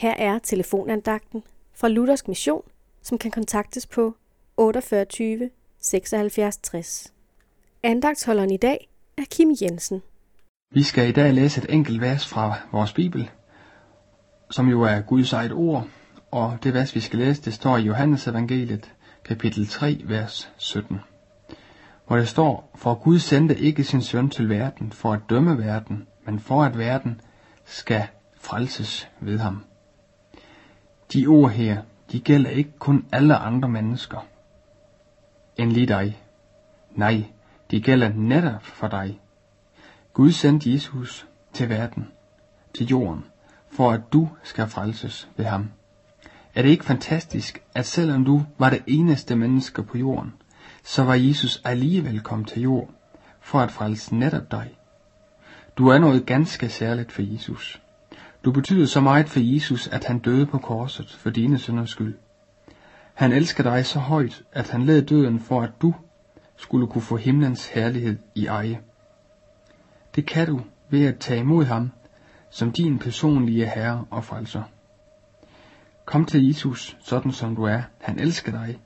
Her er telefonandagten fra Luthersk Mission, som kan kontaktes på 48 76 60. Andagtsholderen i dag er Kim Jensen. Vi skal i dag læse et enkelt vers fra vores Bibel, som jo er Guds eget ord, og det vers, vi skal læse, det står i Johannes evangeliet, kapitel 3, vers 17, hvor det står, For Gud sendte ikke sin søn til verden for at dømme verden, men for at verden skal frelses ved ham. De ord her, de gælder ikke kun alle andre mennesker end lige dig. Nej, de gælder netop for dig. Gud sendte Jesus til verden, til jorden, for at du skal frelses ved ham. Er det ikke fantastisk, at selvom du var det eneste menneske på jorden, så var Jesus alligevel kommet til jord for at frelse netop dig. Du er noget ganske særligt for Jesus. Du betyder så meget for Jesus, at han døde på korset for dine synders skyld. Han elsker dig så højt, at han led døden for, at du skulle kunne få himlens herlighed i eje. Det kan du ved at tage imod ham som din personlige herre og frelser. Kom til Jesus, sådan som du er. Han elsker dig,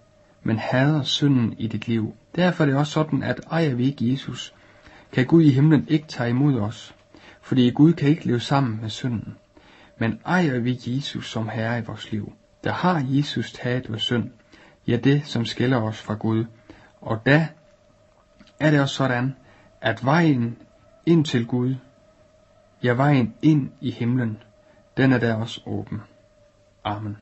men hader synden i dit liv. Derfor er det også sådan, at ejer vi ikke Jesus, kan Gud i himlen ikke tage imod os, fordi Gud kan ikke leve sammen med synden. Men ejer vi Jesus som herre i vores liv, der har Jesus taget vores synd, ja det, som skiller os fra Gud. Og da er det også sådan, at vejen ind til Gud, ja vejen ind i himlen, den er der også åben. Amen.